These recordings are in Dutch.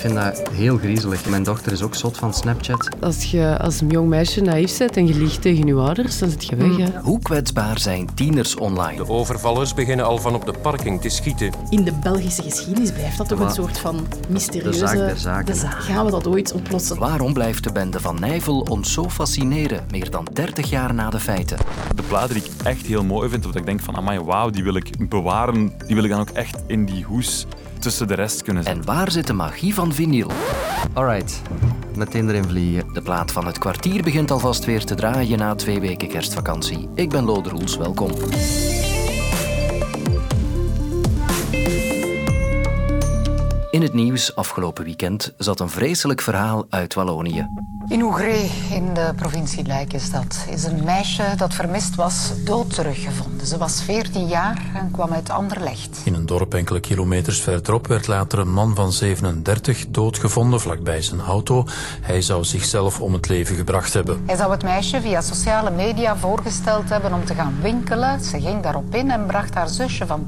vind dat heel griezelig. Mijn dochter is ook zot van Snapchat. Als je als een jong meisje naïef bent en je liegt tegen je ouders, dan zit je weg. Hè? Hoe kwetsbaar zijn tieners online? De overvallers beginnen al van op de parking te schieten. In de Belgische geschiedenis blijft dat toch een soort van mysterieuze... De zaak der zaken. De zaak. Gaan we dat ooit oplossen? Waarom blijft de bende van Nijvel ons zo fascineren, meer dan 30 jaar na de feiten? De platen die ik echt heel mooi vind, of dat ik denk van, amai, wauw, die wil ik bewaren, die wil ik dan ook echt in die hoes tussen de rest kunnen zetten. En waar zit de magie van vinyl? Alright, meteen erin vliegen. De plaat van het kwartier begint alvast weer te draaien na twee weken kerstvakantie. Ik ben Lode Roels, welkom. Het nieuws afgelopen weekend zat een vreselijk verhaal uit Wallonië. In Oegree, in de provincie Luik is dat, is een meisje dat vermist was dood teruggevonden. Ze was 14 jaar en kwam uit Anderlecht. In een dorp enkele kilometers verderop werd later een man van 37 doodgevonden vlakbij zijn auto. Hij zou zichzelf om het leven gebracht hebben. Hij zou het meisje via sociale media voorgesteld hebben om te gaan winkelen. Ze ging daarop in en bracht haar zusje van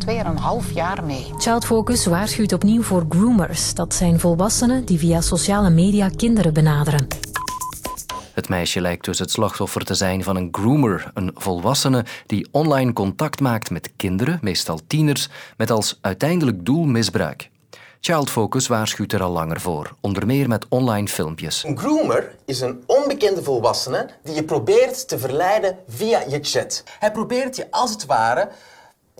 2,5 jaar mee. Child Focus waarschuwt opnieuw voor groomers. Dat zijn volwassenen die via sociale media kinderen benaderen. Het meisje lijkt dus het slachtoffer te zijn van een groomer, een volwassene die online contact maakt met kinderen, meestal tieners, met als uiteindelijk doel misbruik. Child Focus waarschuwt er al langer voor, onder meer met online filmpjes. Een groomer is een onbekende volwassene die je probeert te verleiden via je chat. Hij probeert je als het ware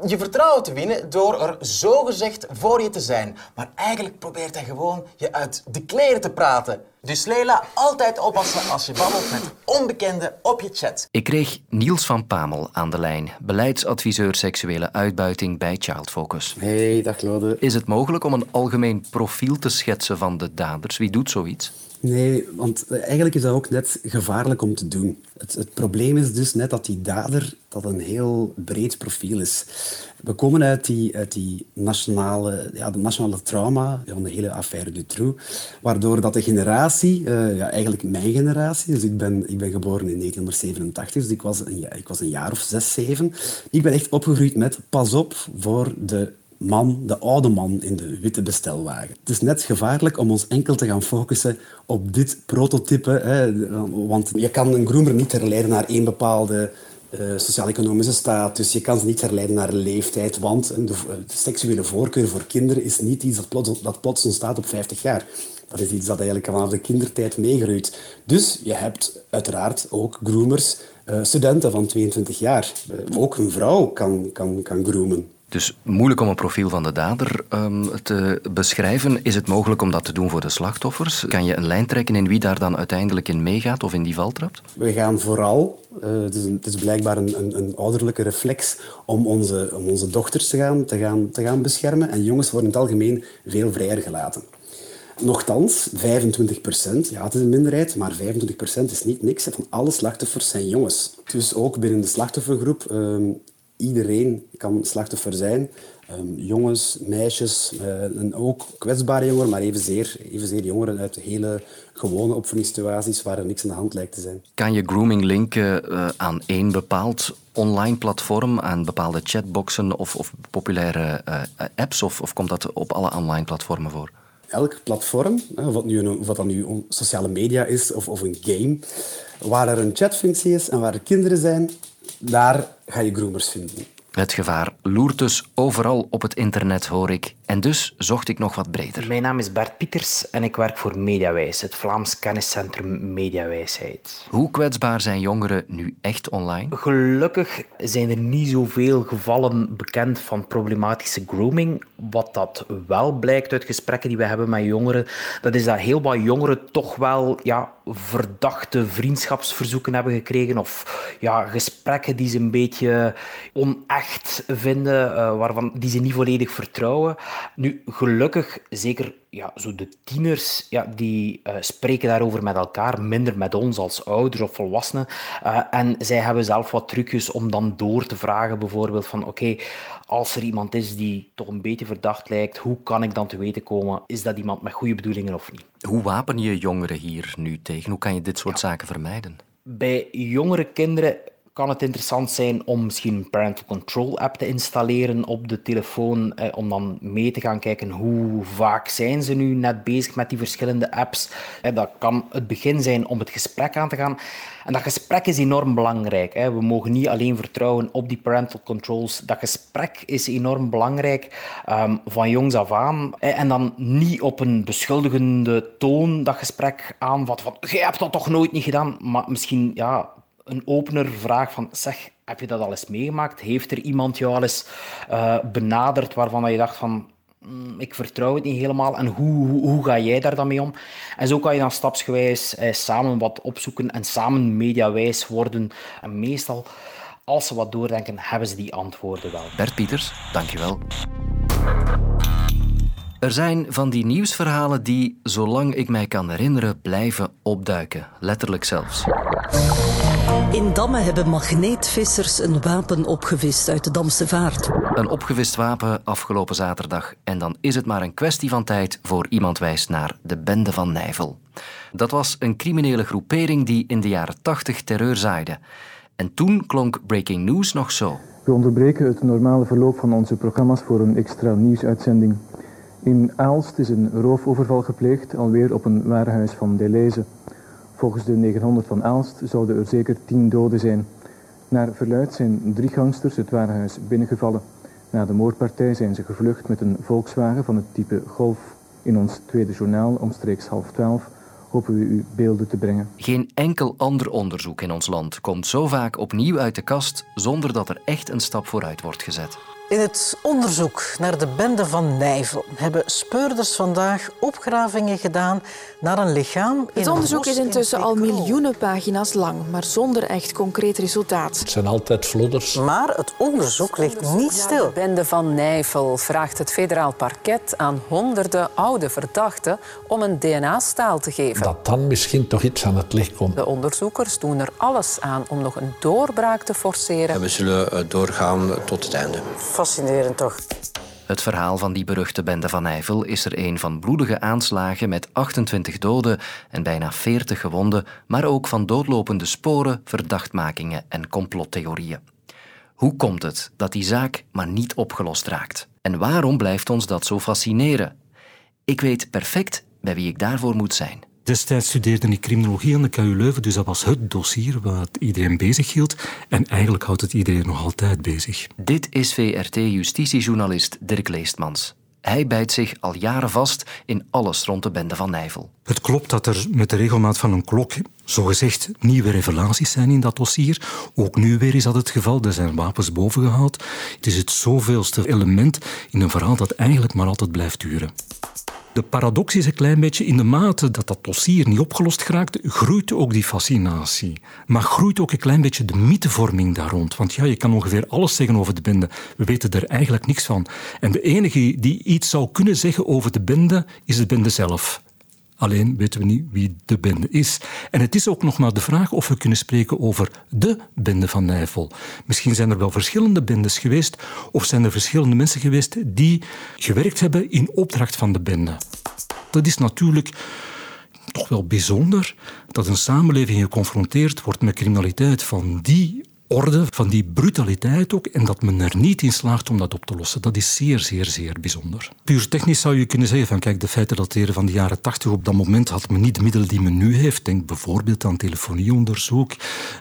je vertrouwen te winnen door er zogezegd voor je te zijn. Maar eigenlijk probeert hij gewoon je uit de kleren te praten. Dus Leila, altijd oppassen als je babbelt met onbekenden op je chat. Ik kreeg Niels van Pamel aan de lijn, beleidsadviseur seksuele uitbuiting bij Child Focus. Hey, dag Lode. Is het mogelijk om een algemeen profiel te schetsen van de daders? Wie doet zoiets? Nee, want eigenlijk is dat ook net gevaarlijk om te doen. Het, het, probleem is dus net dat die dader dat een heel breed profiel is. We komen uit die, uit die nationale, ja, de nationale trauma van de hele affaire Dutroux, waardoor dat de generatie, uh, ja, eigenlijk mijn generatie, dus ik ben, ik ben geboren in 1987, dus ik was, een, ik was een jaar of zes, zeven, ik ben echt opgegroeid met pas op voor de man, de oude man in de witte bestelwagen. Het is net gevaarlijk om ons enkel te gaan focussen op dit prototype. Hè, want je kan een groomer niet herleiden naar één bepaalde uh, sociaal-economische status. Je kan ze niet herleiden naar leeftijd, want de, de, seksuele voorkeur voor kinderen is niet iets dat plots, dat plots ontstaat op 50 jaar. Dat is iets dat eigenlijk vanaf de kindertijd meegroeit. Dus je hebt uiteraard ook groomers, uh, studenten van 22 jaar. Uh, ook een vrouw kan, kan, kan groomen. Dus moeilijk om een profiel van de dader um, te beschrijven. Is het mogelijk om dat te doen voor de slachtoffers? Kan je een lijn trekken in wie daar dan uiteindelijk in meegaat of in die val trapt? We gaan vooral, uh, het, is een, het, is blijkbaar een, een, een, ouderlijke reflex om onze, om onze dochters te gaan, te, gaan, te gaan beschermen. En jongens worden in het algemeen veel vrijer gelaten. Nochtans, 25 procent, ja het is een minderheid, maar 25 procent is niet niks. Van alle slachtoffers zijn jongens. Dus ook binnen de slachtoffergroep um, iedereen kan slachtoffer zijn. Um, jongens, meisjes uh, en ook kwetsbare jongeren, maar evenzeer, evenzeer jongeren uit hele gewone opvoedingssituaties waar er niks aan de hand lijkt te zijn. Kan je grooming linken uh, aan één bepaald online platform, aan bepaalde chatboxen of, of populaire uh, apps, of, of komt dat op alle online platformen voor? Elk platform, dat nu, een, of dat nu sociale media is of, of een game, waar er een chatfunctie is en waar er kinderen zijn, daar ga je groomers vinden. Het gevaar loert dus overal op het internet, hoor ik. En dus zocht ik nog wat breder. Mijn naam is Bart Pieters en ik werk voor Mediawijs, het Vlaams kenniscentrum Mediawijsheid. Hoe kwetsbaar zijn jongeren nu echt online? Gelukkig zijn er niet zoveel gevallen bekend van problematische grooming. Wat dat wel blijkt uit gesprekken die we hebben met jongeren, dat is dat heel wat jongeren toch wel ja, verdachte vriendschapsverzoeken hebben gekregen of ja, gesprekken die ze een beetje onecht vinden, uh, waarvan die ze niet volledig vertrouwen. Nu, gelukkig, zeker ja, zo de tieners, ja, die uh, spreken daarover met elkaar, minder met ons als ouders of volwassenen. Uh, en zij hebben zelf wat trucjes om dan door te vragen, bijvoorbeeld van oké, als er iemand is die toch een beetje verdacht lijkt, hoe kan ik dan te weten komen, is dat iemand met goede bedoelingen of niet? Hoe wapen je jongeren hier nu tegen? Hoe kan je dit soort ja. zaken vermijden? Bij jongere kinderen kan het interessant zijn om misschien een parental control app te installeren op de telefoon, eh, om dan mee te gaan kijken hoe vaak zijn ze nu net bezig met die verschillende apps. Eh, dat kan het begin zijn om het gesprek aan te gaan. En dat gesprek is enorm belangrijk. Hè. We mogen niet alleen vertrouwen op die parental controls. Dat gesprek is enorm belangrijk um, van jongs af aan. En dan niet op een beschuldigende toon dat gesprek aanvatten van jij hebt dat toch nooit niet gedaan, maar misschien ja, een opener vraag van zeg, heb je dat al eens meegemaakt? Heeft er iemand jou al eens uh, benaderd waarvan je dacht van mm, ik vertrouw het niet helemaal en hoe, hoe, hoe, ga jij daar dan mee om? En zo kan je dan stapsgewijs eh, samen wat opzoeken en samen mediawijs worden. En meestal, als ze wat doordenken, hebben ze die antwoorden wel. Bert Pieters, dankjewel. Er zijn van die nieuwsverhalen die, zolang ik mij kan herinneren, blijven opduiken. Letterlijk zelfs. In Damme hebben magneetvissers een wapen opgevist uit de Damse vaart. Een opgevist wapen afgelopen zaterdag. En dan is het maar een kwestie van tijd voor iemand wijst naar de Bende van Nijvel. Dat was een criminele groepering die in de jaren 80 terreur zaaide. En toen klonk Breaking News nog zo. We onderbreken het normale verloop van onze programma's voor een extra nieuwsuitzending. In Aalst is een roofoverval gepleegd, alweer op een warenhuis van Deleuze. Volgens de 900 van Aalst zouden er zeker tien doden zijn. Naar verluid zijn drie gangsters het warenhuis binnengevallen. Na de moordpartij zijn ze gevlucht met een Volkswagen van het type Golf. In ons tweede journaal, omstreeks half twaalf, hopen we u beelden te brengen. Geen enkel ander onderzoek in ons land komt zo vaak opnieuw uit de kast zonder dat er echt een stap vooruit wordt gezet. In het onderzoek naar de bende van Nijvel hebben speurders vandaag opgravingen gedaan naar een lichaam. Het onderzoek is intussen al miljoenen pagina's lang, maar zonder echt concreet resultaat. Het zijn altijd vlodders. Maar het onderzoek ligt niet stil. De bende van Nijvel vraagt het federaal parket aan honderden oude verdachten om een DNA-staal te geven. Dat dan misschien toch iets aan het licht komt. De onderzoekers doen er alles aan om nog een doorbraak te forceren. En we zullen eh, doorgaan tot het einde fascinerend toch? Het verhaal van die beruchte bende van Eiffel is er een van bloedige aanslagen met 28 doden en bijna 40 gewonden, maar ook van doodlopende sporen, verdachtmakingen en complottheorieën. Hoe komt het dat die zaak maar niet opgelost raakt? En waarom blijft ons dat zo fascineren? Ik weet perfect bij wie ik daarvoor moet zijn. Destijds studeerde ik criminologie aan de KU Leuven, dus dat was het dossier wat iedereen bezig hield. En eigenlijk houdt het iedereen nog altijd bezig. Dit is VRT-justitiejournalist Dirk Leestmans. Hij bijt zich al jaren vast in alles rond de bende van Nijvel. Het klopt dat er met de regelmaat van een klok zogezegd nieuwe revelaties zijn in dat dossier. Ook nu weer is dat het geval. Er zijn wapens bovengehaald. Het is het zoveelste element in een verhaal dat eigenlijk maar altijd blijft duren. De paradox is een klein beetje in de mate dat dat dossier niet opgelost geraakt, groeit ook die fascinatie. Maar groeit ook een klein beetje de mythevorming daar rond. Want ja, je kan ongeveer alles zeggen over de bende. We weten er eigenlijk niks van. En de enige die iets zou kunnen zeggen over de bende, is de bende zelf. Alleen weten we niet wie de bende is. En het is ook nog maar de vraag of we kunnen spreken over de bende van Nijvel. Misschien zijn er wel verschillende bendes geweest, of zijn er verschillende mensen geweest die gewerkt hebben in opdracht van de bende. Dat is natuurlijk toch wel bijzonder dat een samenleving geconfronteerd wordt met criminaliteit van die orde, van die brutaliteit ook, en dat men er niet in slaagt om dat op te lossen. Dat is zeer, zeer, zeer bijzonder. Puur technisch zou je kunnen zeggen van kijk, de feiten dateren van de jaren tachtig. Op dat moment had men niet de middelen die men nu heeft. Denk bijvoorbeeld aan telefonieonderzoek,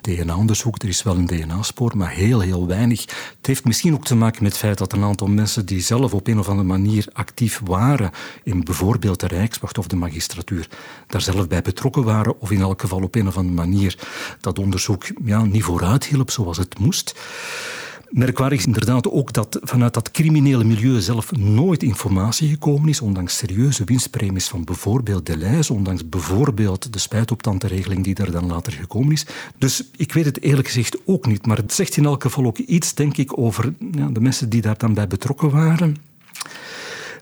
DNA-onderzoek. Er is wel een DNA-spoor, maar heel, heel weinig. Het heeft misschien ook te maken met het feit dat een aantal mensen die zelf op een of andere manier actief waren in bijvoorbeeld de Rijkswacht of de magistratuur, daar zelf bij betrokken waren of in elk geval op een of andere manier dat onderzoek ja, niet vooruit hielp zoals het moest. Merkwaardig is inderdaad ook dat vanuit dat criminele milieu zelf nooit informatie gekomen is, ondanks serieuze winstpremies van bijvoorbeeld Deleuze, ondanks bijvoorbeeld de spijtoptandenregeling die er dan later gekomen is. Dus ik weet het eerlijk gezegd ook niet, maar het zegt in elk geval ook iets, denk ik, over ja, de mensen die daar dan bij betrokken waren.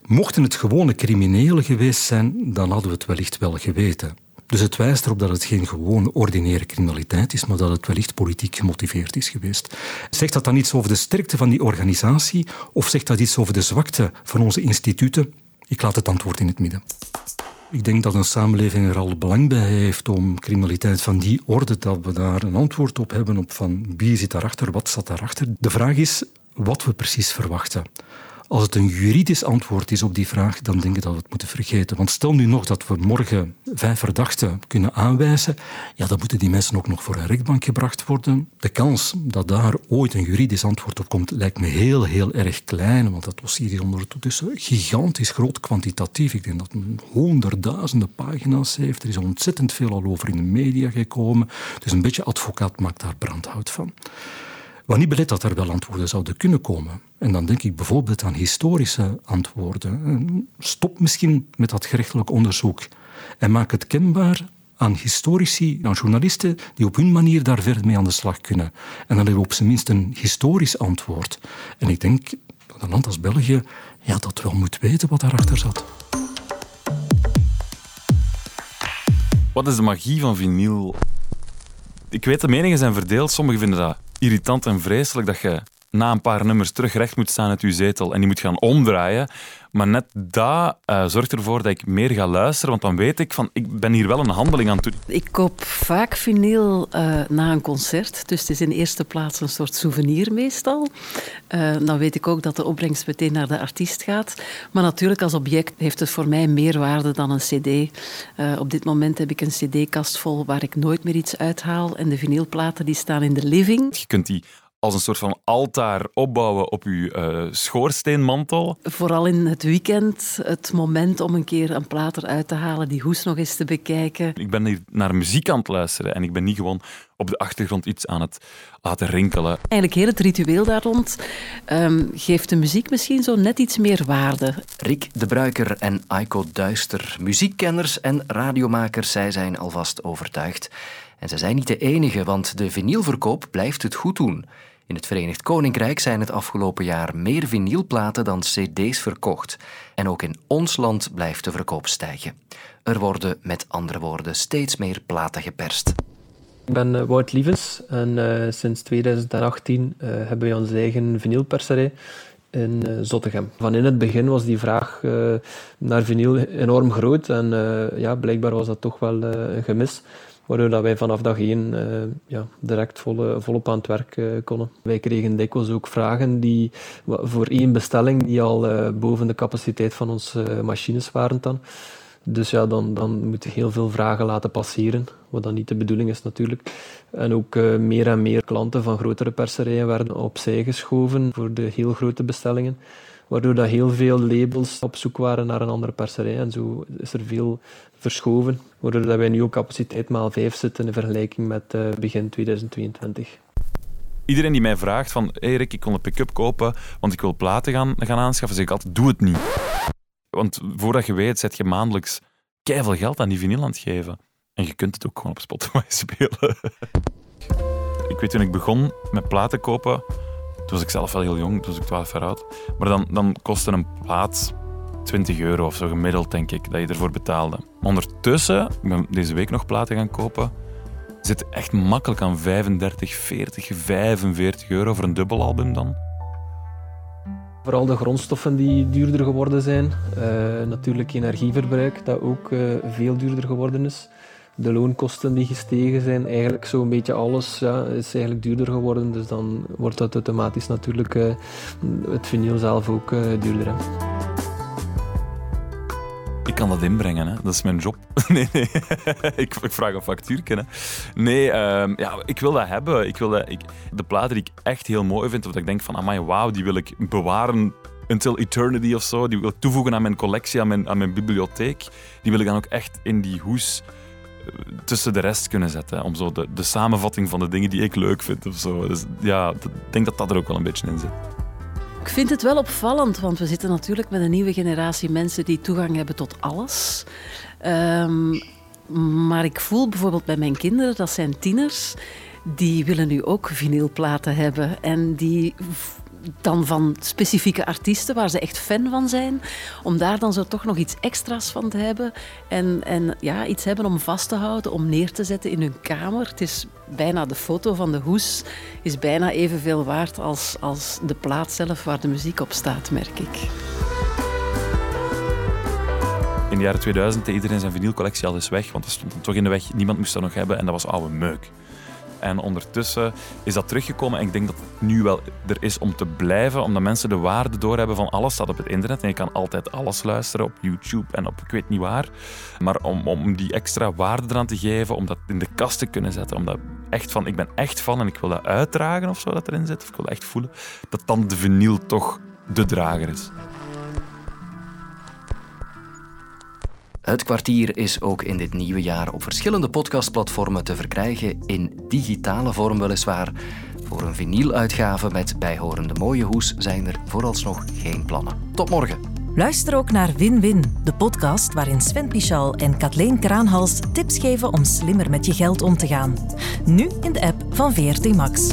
Mochten het gewone criminelen geweest zijn, dan hadden we het wellicht wel geweten. Dus het wijst erop dat het geen gewone ordinaire criminaliteit is, maar dat het wellicht politiek gemotiveerd is geweest. Zegt dat dan iets over de sterkte van die organisatie of zegt dat iets over de zwakte van onze instituten? Ik laat het antwoord in het midden. Ik denk dat een samenleving er al belang bij heeft om criminaliteit van die orde, dat we daar een antwoord op hebben op van wie zit daarachter, wat staat daarachter. De vraag is wat we precies verwachten. Als het een juridisch antwoord is op die vraag, dan denk ik dat we het moeten vergeten. Want stel nu nog dat we morgen vijf verdachten kunnen aanwijzen, ja, dan moeten die mensen ook nog voor een rechtbank gebracht worden. De kans dat daar ooit een juridisch antwoord op komt, lijkt me heel, heel erg klein. Want dat dossier is ondertussen gigantisch groot kwantitatief. Ik denk dat het honderdduizenden pagina's heeft. Er is ontzettend veel al over in de media gekomen. Dus een beetje advocaat maakt daar brandhout van. Wat niet belet dat er wel antwoorden zouden kunnen komen. En dan denk ik bijvoorbeeld aan historische antwoorden. Stop misschien met dat gerechtelijk onderzoek en maak het kenbaar aan historici, aan journalisten die op hun manier daar verder mee aan de slag kunnen. En dan hebben we op zijn minst een historisch antwoord. En ik denk dat een land als België ja, dat wel moet weten wat daarachter zat. Wat is de magie van vinyl? Ik weet, de meningen zijn verdeeld. Sommigen vinden dat irritant en vreselijk dat je na een paar nummers terug recht moet staan uit je zetel en die moet gaan omdraaien. Maar net dat uh, zorgt ervoor dat ik meer ga luisteren, want dan weet ik van, ik ben hier wel een handeling aan doen. Ik koop vaak vinyl uh, na een concert, dus het is in eerste plaats een soort souvenir meestal. Uh, dan weet ik ook dat de opbrengst meteen naar de artiest gaat. Maar natuurlijk als object heeft het voor mij meer waarde dan een cd. op dit moment heb ik een cd-kast vol waar ik nooit meer iets uithaal en de vinylplaten die staan in de living. Je kunt die als een soort van altaar opbouwen op uw uh, schoorsteenmantel. Vooral in het weekend, het moment om een keer een plaat eruit te halen, die hoes nog eens te bekijken. Ik ben hier naar muziek aan het luisteren en ik ben niet gewoon op de achtergrond iets aan het laten rinkelen. Eigenlijk heel het ritueel daar rond um, geeft de muziek misschien zo net iets meer waarde. Rick de Bruiker en Aiko Duister, muziekkenners en radiomakers, zij zijn alvast overtuigd. En ze zijn niet de enige, want de vinylverkoop blijft het goed doen. In het Verenigd Koninkrijk zijn het afgelopen jaar meer vinylplaten dan cd's verkocht. En ook in ons land blijft de verkoop stijgen. Er worden met andere woorden steeds meer platen geperst. Ik ben uh, Wout Lievens en uh, sinds 2018 uh, hebben wij onze eigen vinylperserij in uh, Zottegem. Van in het begin was die vraag naar vinyl enorm groot en ja, blijkbaar was dat toch wel een gemis. Waardoor dat wij vanaf dag één ja, direct volle, volop aan het werk konden. Wij kregen dikwijls ook vragen die, voor één bestelling die al boven de capaciteit van onze machines waren dan. Dus ja, dan, dan moeten heel veel vragen laten passeren, wat dan niet de bedoeling is natuurlijk. En ook meer en meer klanten van grotere perserijen werden opzij geschoven voor de heel grote bestellingen waardoor dat heel veel labels op zoek waren naar een andere perserij. En zo is er veel verschoven, waardoor dat wij nu ook capaciteit maal 5 zitten in vergelijking met uh, begin 2022. Iedereen die mij vraagt van, hey Rick, ik kon een pick-up kopen, want ik wil platen gaan, gaan aanschaffen, zeg ik altijd, doe het niet. Want voordat je weet, zet je maandelijks keihard geld aan die vinyl aan het geven. En je kunt het ook gewoon op Spotify spelen. ik weet toen ik begon met platen kopen, toen was ik zelf wel heel jong, toen was ik 12 jaar oud. Maar dan, dan kostte een plaat 20 euro of zo gemiddeld, denk ik, dat je ervoor betaalde. Ondertussen, ik ben deze week nog platen gaan kopen, zit echt makkelijk aan 35, 40, 45 euro voor een dubbelalbum dan. Vooral de grondstoffen die duurder geworden zijn. Uh, natuurlijk energieverbruik, dat ook uh, veel duurder geworden is de loonkosten die gestegen zijn, eigenlijk zo'n beetje alles ja, is eigenlijk duurder geworden. Dus dan wordt dat automatisch natuurlijk uh, het vinyl zelf ook duurder. Kan dat inbrengen, hè. dat is mijn job. Nee, nee. ik, ik vraag een factuur. Hè. Nee, uh, ja, ik wil dat hebben. Ik wil ik, de platen die ik echt heel mooi vind, of dat ik denk van, amai, wauw, die wil ik bewaren until eternity of zo. Die wil ik toevoegen aan mijn collectie, aan mijn, aan mijn bibliotheek. Die wil ik dan ook echt in die hoes tussen de rest kunnen zetten. Om zo de, de samenvatting van de dingen die ik leuk vind of zo. Dus ja, ik denk dat dat er ook wel een beetje in zit. Ik vind het wel opvallend, want we zitten natuurlijk met een nieuwe generatie mensen die toegang hebben tot alles. Um, maar ik voel bijvoorbeeld bij mijn kinderen, dat zijn tieners, die willen nu ook vinylplaten hebben. En die dan van specifieke artiesten waar ze echt fan van zijn, om daar dan zo toch nog iets extra's van te hebben en, en ja, iets hebben om vast te houden, om neer te zetten in hun kamer. Het is bijna de foto van de hoes is bijna evenveel waard als, als de plaat zelf waar de muziek op staat, merk ik. In de jaren 2000 deed iedereen zijn vinylcollectie al eens weg, want dat stond toch in de weg. Niemand moest dat nog hebben en dat was oude meuk. En ondertussen is dat teruggekomen en ik denk dat het nu wel er is om te blijven, omdat mensen de waarde doorhebben van alles staat op het internet en je kan altijd alles luisteren op YouTube en op ik weet niet waar. Maar om, om die extra waarde eraan te geven, om dat in de kast te kunnen zetten, om dat echt van, ik ben echt van en ik wil dat uitdragen of zo dat erin zit, of ik wil dat echt voelen, dat dan de vinyl toch de drager is. Het kwartier is ook in dit nieuwe jaar op verschillende podcastplatformen te verkrijgen, in digitale vorm weliswaar. Voor een vinyluitgave met bijhorende mooie hoes zijn er vooralsnog geen plannen. Tot morgen. Luister ook naar Win-Win, de podcast waarin Sven Pichal en Kathleen Kraanhals tips geven om slimmer met je geld om te gaan. Nu in de app van VRT Max.